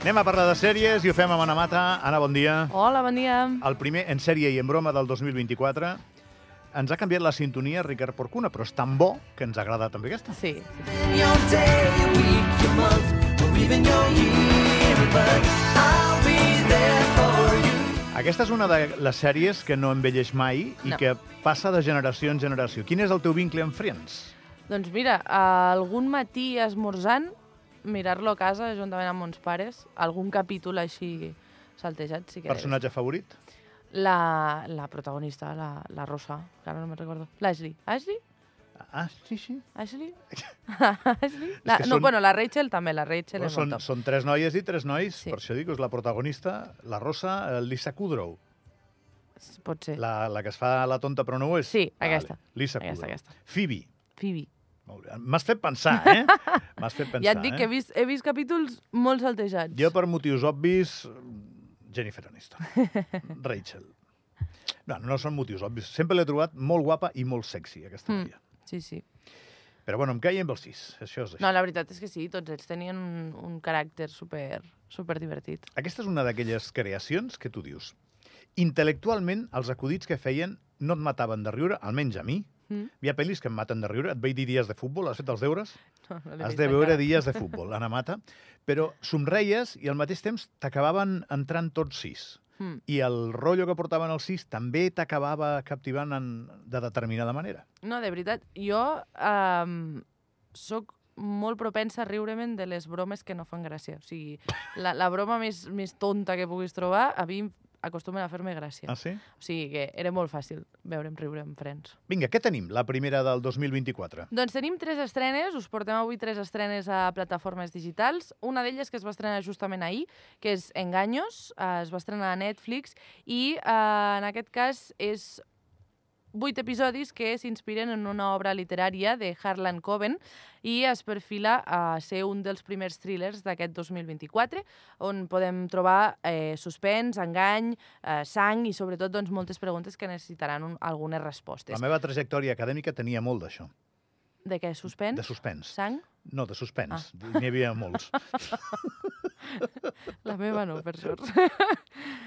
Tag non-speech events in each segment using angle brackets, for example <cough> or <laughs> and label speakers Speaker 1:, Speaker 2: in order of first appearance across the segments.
Speaker 1: Anem a parlar de sèries i ho fem amb Anna Mata. Anna, bon dia.
Speaker 2: Hola, bon dia.
Speaker 1: El primer en sèrie i en broma del 2024 ens ha canviat la sintonia Ricard Porcuna, però és tan bo que ens agrada també aquesta.
Speaker 2: Sí.
Speaker 1: Aquesta és una de les sèries que no envelleix mai i
Speaker 2: No.
Speaker 1: que passa de generació en generació. Quin és el teu vincle amb Friends?
Speaker 2: Doncs mira, algun matí esmorzant, mirar-lo a casa juntament amb mons pares, algun capítol així saltejat, sí que
Speaker 1: Personatge favorit?
Speaker 2: vist. La, la protagonista, la, la Rosa, que ara no me'n recordo. L'Ashley. Ashley?
Speaker 1: Ah, sí, sí.
Speaker 2: Ashley? <laughs> <laughs> Ashley? La, no,
Speaker 1: són-
Speaker 2: bueno, la Rachel també, la Rachel
Speaker 1: Però
Speaker 2: és
Speaker 1: són, són tres noies i tres nois,
Speaker 2: Sí.
Speaker 1: per això dic és la protagonista, la Rosa, eh, Lisa Kudrow,
Speaker 2: Pot ser.
Speaker 1: la, la que es fa la tonta però no ho és.
Speaker 2: Sí, aquesta.
Speaker 1: Lisa
Speaker 2: Aquesta,
Speaker 1: Kudrow.
Speaker 2: aquesta.
Speaker 1: Phoebe.
Speaker 2: Phoebe.
Speaker 1: Molt bé. M'has fet pensar, <laughs> eh? M'has fet pensar,
Speaker 2: ja et dic
Speaker 1: eh?
Speaker 2: que he vist, he vist capítols molt saltejats.
Speaker 1: Jo, per motius obvis, Jennifer Aniston. <laughs> Rachel. No, no són motius obvis. Sempre l'he trobat molt guapa i molt sexy, aquesta
Speaker 2: Mm.
Speaker 1: noia.
Speaker 2: Sí, sí.
Speaker 1: Però bueno, em caia amb els sis. Això és així.
Speaker 2: No, la veritat és que sí, tots ells tenien un, un caràcter super, super divertit.
Speaker 1: Aquesta és una d'aquelles creacions que tu dius. Intel·lectualment, els acudits que feien no et mataven de riure, almenys a mi.
Speaker 2: Mm?
Speaker 1: Hi ha pel·lis que em maten de riure. Et vaig dir dies de futbol, has fet els deures?
Speaker 2: No, no
Speaker 1: Has de veure
Speaker 2: encara.
Speaker 1: dies de <laughs> futbol, Anna Mata. Però somreies i al mateix temps t'acabaven entrant tots sis.
Speaker 2: Mm.
Speaker 1: I el rotllo que portaven els sis també t'acabava captivant en, de determinada manera.
Speaker 2: No, de veritat, jo um, sóc molt propensa a riure-me'n de les bromes que no fan gràcia. O sigui, la, la broma més, més tonta que puguis trobar, a mi acostumen a fer-me gràcia.
Speaker 1: Ah, sí?
Speaker 2: O sigui que era molt fàcil veure'm riure amb Friends.
Speaker 1: Vinga, què tenim? La primera del 2024.
Speaker 2: Doncs tenim tres estrenes, us portem avui tres estrenes a plataformes digitals. Una d'elles que es va estrenar justament ahir, que és Engaños, eh, es va estrenar a Netflix, i eh, en aquest cas és vuit episodis que s'inspiren en una obra literària de Harlan Coben i es perfila a ser un dels primers thrillers d'aquest 2024, on podem trobar eh, suspens, engany, eh, sang i sobretot doncs, moltes preguntes que necessitaran un, algunes respostes.
Speaker 1: La meva trajectòria acadèmica tenia molt d'això.
Speaker 2: De què? Suspens?
Speaker 1: De suspens.
Speaker 2: Sang?
Speaker 1: No, de suspens.
Speaker 2: Ah.
Speaker 1: N'hi havia molts. <laughs>
Speaker 2: La meva no, per sort.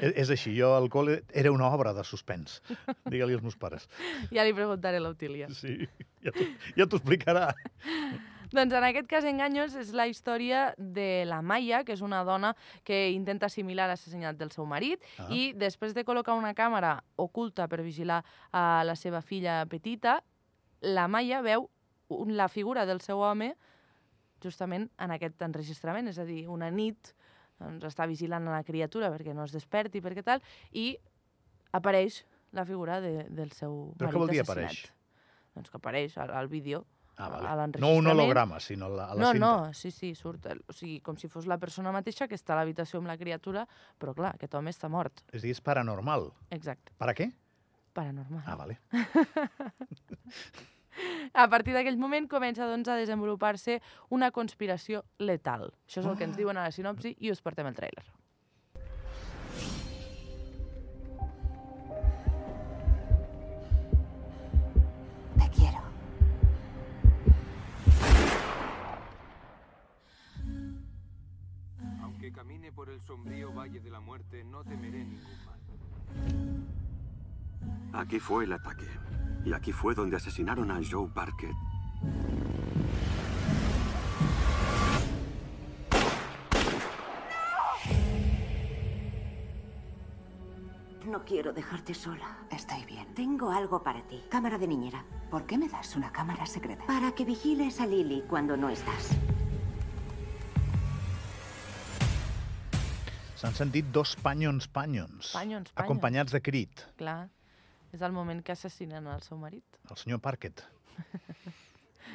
Speaker 1: és, és així, jo al col·le era una obra de suspens. Digue-li als meus pares.
Speaker 2: ja li preguntaré a l'Autília.
Speaker 1: Sí, ja t'ho ja explicarà.
Speaker 2: Doncs en aquest cas, Enganyos és la història de la Maya, que és una dona que intenta assimilar l'assassinat del seu marit
Speaker 1: Ah.
Speaker 2: i després de col·locar una càmera oculta per vigilar a la seva filla petita, la Maya veu la figura del seu home justament en aquest enregistrament, és a dir, una nit doncs, està vigilant a la criatura perquè no es desperti, perquè tal, i apareix la figura de, del seu
Speaker 1: Però
Speaker 2: marit
Speaker 1: què vol dir
Speaker 2: assassinat.
Speaker 1: apareix?
Speaker 2: Doncs que apareix al, al vídeo.
Speaker 1: Ah, vale.
Speaker 2: a
Speaker 1: No un holograma, sinó la, a la
Speaker 2: no,
Speaker 1: cinta.
Speaker 2: no, sí, sí, surt. el- O sigui, com si fos la persona mateixa que està a l'habitació amb la criatura, però clar, aquest home està mort.
Speaker 1: És a dir, és paranormal.
Speaker 2: Exacte,
Speaker 1: Per a què?
Speaker 2: paranormal.
Speaker 1: Ah, vale. <laughs> <laughs>
Speaker 2: A partir d'aquell moment comença doncs, a desenvolupar-se una conspiració letal. Això és el que ens diuen a la sinopsi i us portem el tràiler.
Speaker 3: Te quiero.
Speaker 4: Aunque camine por el sombrío valle de la muerte, no temeré ningún mal.
Speaker 5: Aquí fue el ataque. Y aquí fue donde asesinaron a Joe Parker.
Speaker 3: No quiero dejarte sola.
Speaker 6: Estoy bien.
Speaker 3: Tengo algo para ti. Cámara de niñera.
Speaker 6: ¿Por qué me das una cámara secreta?
Speaker 3: Para que vigiles a Lily cuando no estás.
Speaker 1: S'han sentit dos panyons panyons.
Speaker 2: Panyons, panyons.
Speaker 1: Acompanyats de crit.
Speaker 2: Clar, és el moment que assassinen el seu marit.
Speaker 1: El senyor Parket.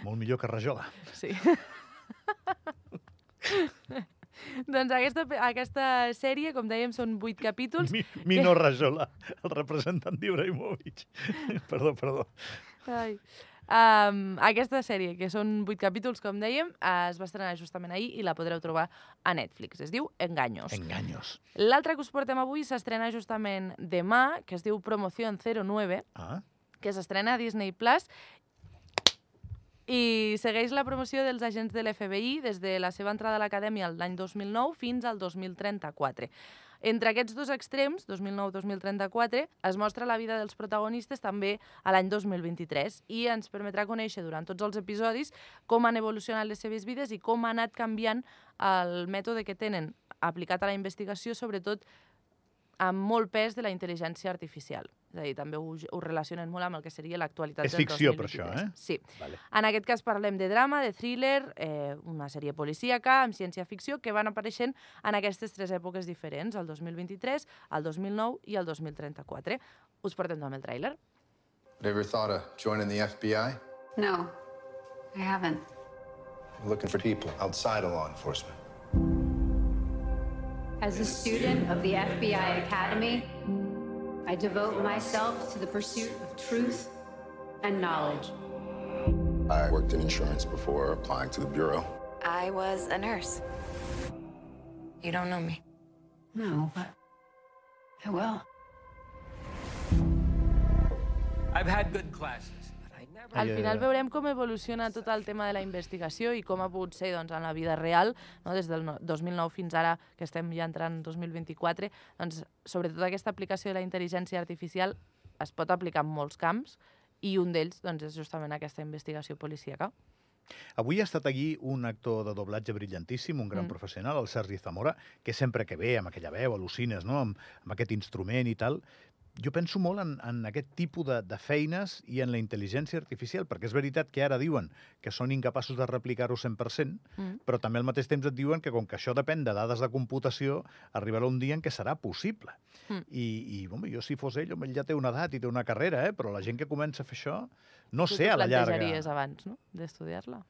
Speaker 1: Molt millor que Rajola.
Speaker 2: Sí. <laughs> doncs aquesta, aquesta sèrie, com dèiem, són vuit capítols.
Speaker 1: Mi, Mino Rajola, el representant d'Ibrahimovic. <laughs> perdó, perdó.
Speaker 2: Ai. Um, aquesta sèrie, que són vuit capítols, com dèiem, es va estrenar justament ahir i la podreu trobar a Netflix. Es diu Engaños.
Speaker 1: Enganyos.
Speaker 2: L'altra que us portem avui s'estrena justament demà, que es diu Promoción 09,
Speaker 1: Ah,
Speaker 2: que s'estrena a Disney Plus I segueix la promoció dels agents de l'FBI des de la seva entrada a l'acadèmia l'any 2009 fins al 2034. Entre aquests dos extrems, 2009-2034, es mostra la vida dels protagonistes també a l'any 2023 i ens permetrà conèixer durant tots els episodis com han evolucionat les seves vides i com ha anat canviant el mètode que tenen aplicat a la investigació, sobretot amb molt pes de la intel·ligència artificial. És a dir, també ho, ho relacionen molt amb el que seria l'actualitat
Speaker 1: És
Speaker 2: del
Speaker 1: ficció, per
Speaker 2: 2023.
Speaker 1: això, eh?
Speaker 2: Sí.
Speaker 1: Vale.
Speaker 2: En aquest cas parlem de drama, de thriller, eh, una sèrie policíaca amb ciència-ficció que van apareixent en aquestes tres èpoques diferents, el 2023, el 2009 i el 2034. Us portem amb el tràiler.
Speaker 7: Ever thought of joining the FBI?
Speaker 8: No, I haven't.
Speaker 7: Looking for people outside of law enforcement.
Speaker 8: As a student of the FBI Academy, I devote myself to the pursuit of truth and knowledge.
Speaker 7: I worked in insurance before applying to the Bureau.
Speaker 9: I was a nurse. You don't know me.
Speaker 8: No, but I will.
Speaker 4: I've had good classes, but I never.
Speaker 2: Al final veurem com evoluciona tot el tema de la investigació i com ha pogut ser doncs, en la vida real, no? des del no- 2009 fins ara, que estem ja entrant en 2024, doncs, sobretot aquesta aplicació de la intel·ligència artificial es pot aplicar en molts camps i un d'ells doncs, és justament aquesta investigació policíaca.
Speaker 1: Avui ha estat aquí un actor de doblatge brillantíssim, un gran
Speaker 2: Mm.
Speaker 1: professional, el Sergi Zamora, que sempre que ve amb aquella veu, al·lucines, no? amb, amb aquest instrument i tal. Jo penso molt en, en aquest tipus de, de feines i en la intel·ligència artificial, perquè és veritat que ara diuen que són incapaços de replicar-ho 100%,
Speaker 2: Mm.
Speaker 1: però també al mateix temps et diuen que com que això depèn de dades de computació, arribarà un dia en què serà possible.
Speaker 2: Mm.
Speaker 1: I, i home, jo si fos ell, home, ell ja té una edat i té una carrera, eh? però la gent que comença a fer això, no
Speaker 2: tu
Speaker 1: sé, a la llarga...
Speaker 2: plantejaries abans no? d'estudiar-la?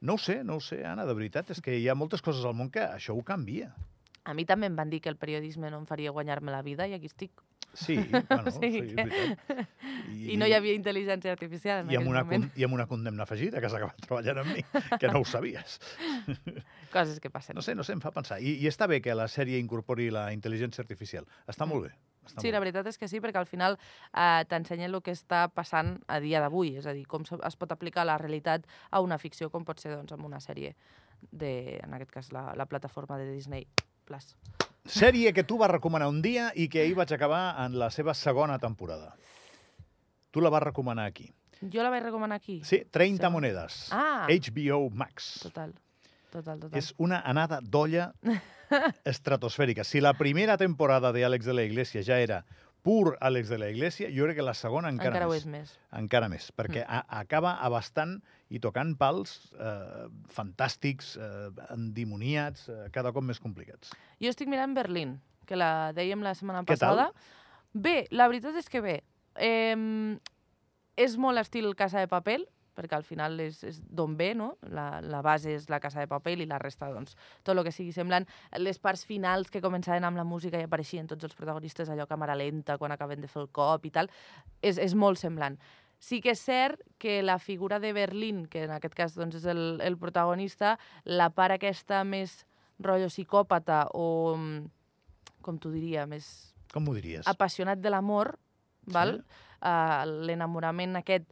Speaker 1: No ho sé, no ho sé, Anna, de veritat, és que hi ha moltes coses al món que això ho canvia.
Speaker 2: A mi també em van dir que el periodisme no em faria guanyar-me la vida i aquí estic. <laughs>
Speaker 1: Sí, bueno,
Speaker 2: O
Speaker 1: sí, és
Speaker 2: que-
Speaker 1: veritat.
Speaker 2: I, no hi havia intel·ligència artificial en
Speaker 1: I amb, una,
Speaker 2: moment.
Speaker 1: con- I amb una condemna afegida, que has acabat treballant amb mi, que no ho sabies. <laughs>
Speaker 2: Coses que passen.
Speaker 1: No sé, no sé, em fa pensar. I, I està bé que la sèrie incorpori la intel·ligència artificial. Està molt bé. Està
Speaker 2: Sí, la veritat és que sí, perquè al final eh, t'ensenya el que està passant a dia d'avui, és a dir, com es pot aplicar la realitat a una ficció, com pot ser doncs, amb una sèrie de, en aquest cas, la, la plataforma de Disney Plus.
Speaker 1: Sèrie que tu vas recomanar un dia i que ahir vaig acabar en la seva segona temporada. Tu la vas recomanar aquí.
Speaker 2: Jo la vaig recomanar aquí.
Speaker 1: Sí, 30
Speaker 2: Segona.
Speaker 1: monedes.
Speaker 2: Ah.
Speaker 1: HBO Max.
Speaker 2: Total, total, total.
Speaker 1: És una anada d'olla <laughs> estratosfèrica. Si la primera temporada de Àlex de la Iglesia ja era pur Àlex de la Iglesia, jo crec que la segona encara,
Speaker 2: Encara ho
Speaker 1: més.
Speaker 2: és més.
Speaker 1: Encara més, perquè
Speaker 2: Mm.
Speaker 1: a, acaba abastant i tocant pals eh, fantàstics, eh, endimoniats, eh, cada cop més complicats.
Speaker 2: Jo estic mirant Berlín, que la dèiem la setmana
Speaker 1: Què tal?
Speaker 2: passada. Bé, la veritat és que bé. Eh, és molt estil Casa de Papel, perquè al final és, és d'on ve, no? La, la base és la Casa de Papel i la resta, doncs, tot el que sigui semblant. Les parts finals que començaven amb la música i apareixien tots els protagonistes allò càmera lenta quan acaben de fer el cop i tal, és, és molt semblant. Sí que és cert que la figura de Berlín, que en aquest cas doncs, és el, el protagonista, la part aquesta més rotllo psicòpata o, mm, com t'ho diria, més
Speaker 1: Com ho diries?
Speaker 2: apassionat de l'amor, val? Uh, l'enamorament aquest,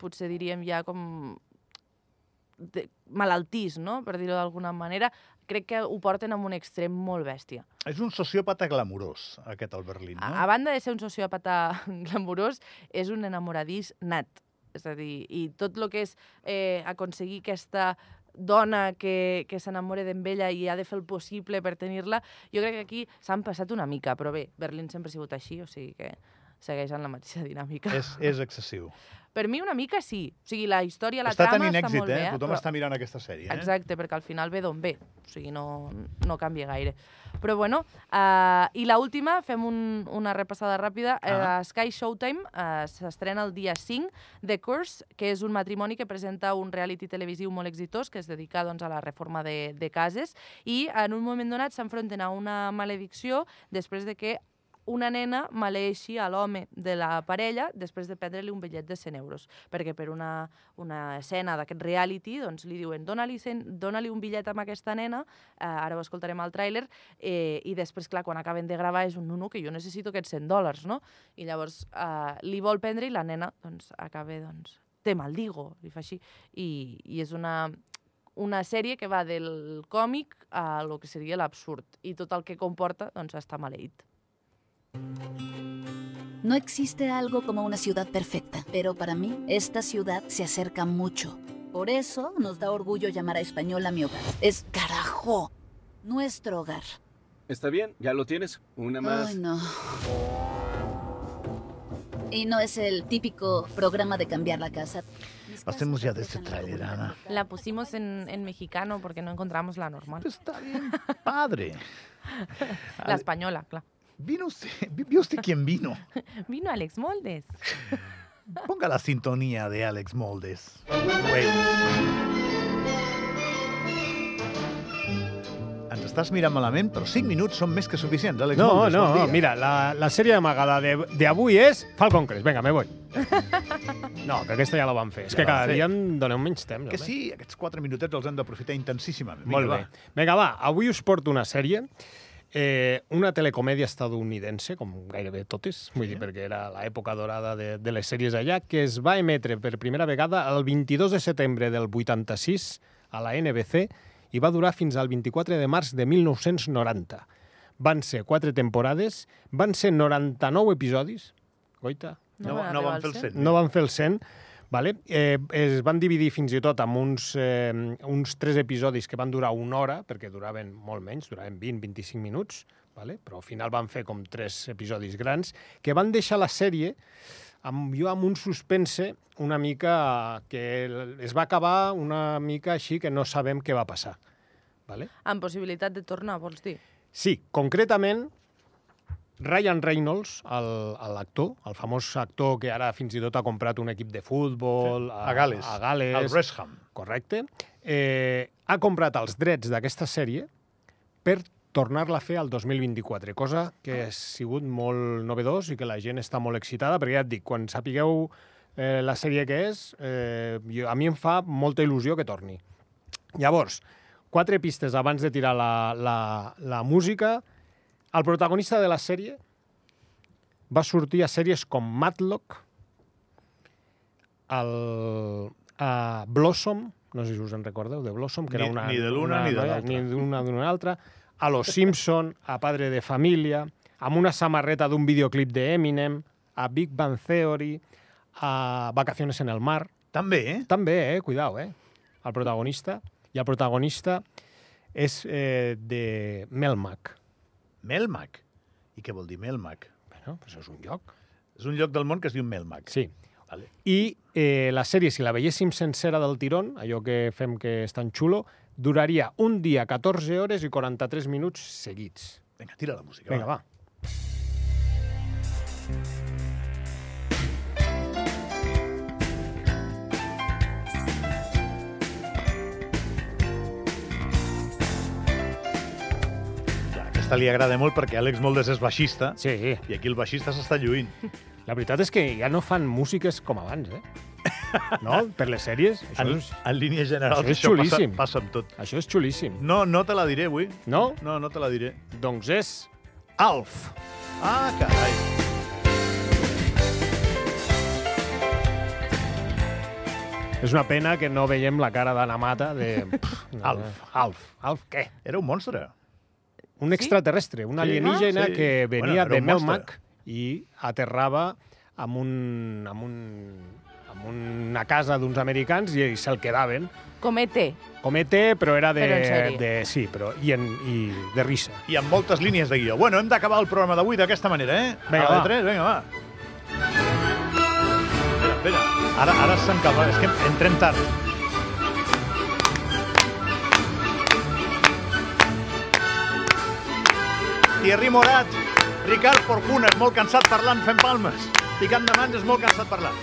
Speaker 2: potser diríem ja com de, malaltís, no? per dir-ho d'alguna manera, crec que ho porten amb un extrem molt bèstia.
Speaker 1: És un sociòpata glamurós, aquest el Berlín, no?
Speaker 2: A, a banda de ser un sociòpata <laughs> glamurós, és un enamoradís nat. És a dir, i tot el que és eh, aconseguir aquesta dona que, que s'enamora d'en ella i ha de fer el possible per tenir-la, jo crec que aquí s'han passat una mica, però bé, Berlín sempre ha sigut així, o sigui que segueix en la mateixa dinàmica.
Speaker 1: És, és excessiu.
Speaker 2: Per mi una mica sí. O sigui, la història, la
Speaker 1: està
Speaker 2: trama
Speaker 1: tenint
Speaker 2: està
Speaker 1: èxit,
Speaker 2: molt
Speaker 1: eh?
Speaker 2: bé.
Speaker 1: Tothom
Speaker 2: però-
Speaker 1: està mirant aquesta sèrie, eh?
Speaker 2: Exacte, perquè al final ve d'on ve. O sigui, no, no canvia gaire. Però bueno, uh, i la última, fem un, una repassada ràpida.
Speaker 1: Ah.
Speaker 2: Uh, Sky Showtime uh, s'estrena el dia 5, The Curse, que és un matrimoni que presenta un reality televisiu molt exitós que es dedica doncs, a la reforma de, de cases i en un moment donat s'enfronten a una maledicció després de que una nena maleeixi a l'home de la parella després de prendre-li un bitllet de 100 euros. Perquè per una, una escena d'aquest reality doncs, li diuen dona-li dona un bitllet amb aquesta nena, eh, ara ho escoltarem al tràiler, eh, i després, clar, quan acaben de gravar és un no, no, que jo necessito aquests 100 dòlars, no? I llavors eh, li vol prendre i la nena doncs, acaba doncs, te maldigo, li fa així. I, i és una, una sèrie que va del còmic a lo que seria l'absurd. I tot el que comporta, doncs, està maleït.
Speaker 10: No existe algo como una ciudad perfecta, pero para mí esta ciudad se acerca mucho. Por eso nos da orgullo llamar a Español a mi hogar. Es carajo, nuestro hogar.
Speaker 11: Está bien, ya lo tienes. Una más.
Speaker 10: Ay, no. Y no es el típico programa de cambiar la casa.
Speaker 1: Pasemos ya de este tráiler, Ana.
Speaker 2: La pusimos en, en mexicano porque no encontramos la normal.
Speaker 1: Está bien, padre. <laughs>
Speaker 2: La española, claro.
Speaker 1: ¿Vino usted? <laughs> ¿Vio usted quién vino? <laughs>
Speaker 2: Vino Alex Moldes.
Speaker 1: Ponga la sintonía de Alex Moldes. Güey. Ens estàs mirant malament, però 5 minuts són més que suficients, Àlex
Speaker 12: No,
Speaker 1: Moldes.
Speaker 12: no,
Speaker 1: bon dia.
Speaker 12: mira, la, la sèrie amagada de- d'avui és Falcon Crest. Vinga, me voy. <laughs> No, que aquesta ja la vam fer. És
Speaker 1: Ja
Speaker 12: que
Speaker 1: la
Speaker 12: cada
Speaker 1: fer.
Speaker 12: dia em doneu menys temps.
Speaker 1: Que
Speaker 12: home.
Speaker 1: sí, aquests 4 minutets els hem d'aprofitar intensíssimament. Vinga,
Speaker 12: Molt bé.
Speaker 1: va.
Speaker 12: Vinga, va, avui us porto una sèrie, eh, una telecomèdia estadounidense, com gairebé totes, vull dir, perquè era l'època dorada de, de les sèries allà, que es va emetre per primera vegada el 22 de setembre del 86 a la NBC i va durar fins al 24 de març de 1990. Van ser quatre temporades, van ser 99 episodis, goita,
Speaker 1: No, no, no van fer el 100.
Speaker 12: no van fer el 100, vale? eh, es van dividir fins i tot amb uns, eh, uns tres episodis que van durar una hora, perquè duraven molt menys, duraven 20-25 minuts, vale? però al final van fer com tres episodis grans, que van deixar la sèrie amb, jo amb un suspense una mica que es va acabar una mica així que no sabem què va passar. Vale?
Speaker 2: Amb possibilitat de tornar, vols dir?
Speaker 12: Sí, concretament, Ryan Reynolds, l'actor, el, el famós actor que ara fins i tot ha comprat un equip de futbol
Speaker 1: Sí, a Gal·les,
Speaker 12: a Gales
Speaker 1: al West Ham.
Speaker 12: Correcte. Eh, ha comprat els drets d'aquesta sèrie per tornar-la a fer al 2024, cosa que ha sigut molt novedós i que la gent està molt excitada, perquè ja et dic, quan sapigueu eh, la sèrie que és, eh, jo, a mi em fa molta il·lusió que torni. Llavors, quatre pistes abans de tirar la, la, la música. El protagonista de la sèrie va sortir a sèries com Matlock, el, a Blossom, no sé si us en recordeu, de Blossom, que
Speaker 1: Ni-
Speaker 12: era una...
Speaker 1: ni de l'una
Speaker 12: una
Speaker 1: ni de l'altra.
Speaker 12: Ni d'una ni d'una altra. A Los Simpson, a Padre de Família, amb una samarreta d'un videoclip de Eminem, a Big Bang Theory, a Vacaciones en el Mar.
Speaker 1: També, eh?
Speaker 12: També, eh? Cuidao, eh? El protagonista. I el protagonista és eh, de Melmac.
Speaker 1: Melmac? I què vol dir Melmac?
Speaker 12: Bueno, pues és un lloc.
Speaker 1: És un lloc del món que es diu Melmac.
Speaker 12: Sí.
Speaker 1: Vale.
Speaker 12: I eh, la sèrie, si la veiéssim sencera del tirón, allò que fem que és tan xulo, duraria un dia, 14 hores i 43 minuts seguits.
Speaker 1: Vinga, tira la música.
Speaker 12: Vinga, va.
Speaker 1: Clar, aquesta li agrada molt perquè Àlex Moldes és baixista
Speaker 12: Sí.
Speaker 1: i aquí el baixista s'està lluint.
Speaker 12: La veritat és que ja no fan músiques com abans, eh? <laughs> No? Per les sèries. Això
Speaker 1: En,
Speaker 12: és,
Speaker 1: en línies generals,
Speaker 12: això és
Speaker 1: això passa, passa amb tot.
Speaker 12: això és xulíssim.
Speaker 1: No, no te la diré avui.
Speaker 12: No?
Speaker 1: No, no te la diré.
Speaker 12: Doncs és Alf.
Speaker 1: Ah, carai.
Speaker 12: És una pena que no veiem la cara d'Anna Mata de... <laughs> Pff, no,
Speaker 1: Alf.
Speaker 12: Alf. Alf què?
Speaker 1: Era un monstre.
Speaker 12: Un extraterrestre, un alienígena
Speaker 1: Ah, sí.
Speaker 12: que
Speaker 1: Bueno,
Speaker 12: venia
Speaker 1: era
Speaker 12: de. Melmac i aterrava amb, un, amb, un, amb una casa d'uns americans i, i se'l quedaven.
Speaker 2: Com E ET.
Speaker 12: Com ET, però era de...
Speaker 2: Però
Speaker 12: de sí, però, i, en, i de risa.
Speaker 1: I amb moltes línies de guió. Bueno, hem d'acabar el programa d'avui d'aquesta manera, eh?
Speaker 12: Vinga, va.
Speaker 1: 3, vinga, va. Espera, espera. Ara, ara s'encalma. És que entrem tard. Thierry Morat, Ricard Porcuna, és molt cansat parlant fent palmes. Picant de mans és molt cansat parlant.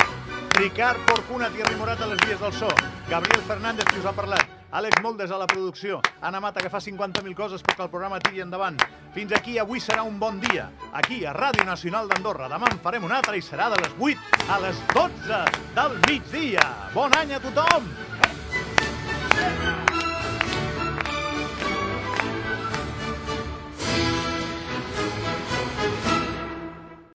Speaker 1: Ricard Porcuna, Thierry Morat a les vies del so. Gabriel Fernández, qui us ha parlat. Àlex Moldes a la producció. Anna Mata, que fa 50.000 coses perquè el programa tiri endavant. Fins aquí, avui serà un bon dia. Aquí, a Ràdio Nacional d'Andorra. Demà en farem un altre i serà de les 8 a les 12 del migdia. Bon any a tothom!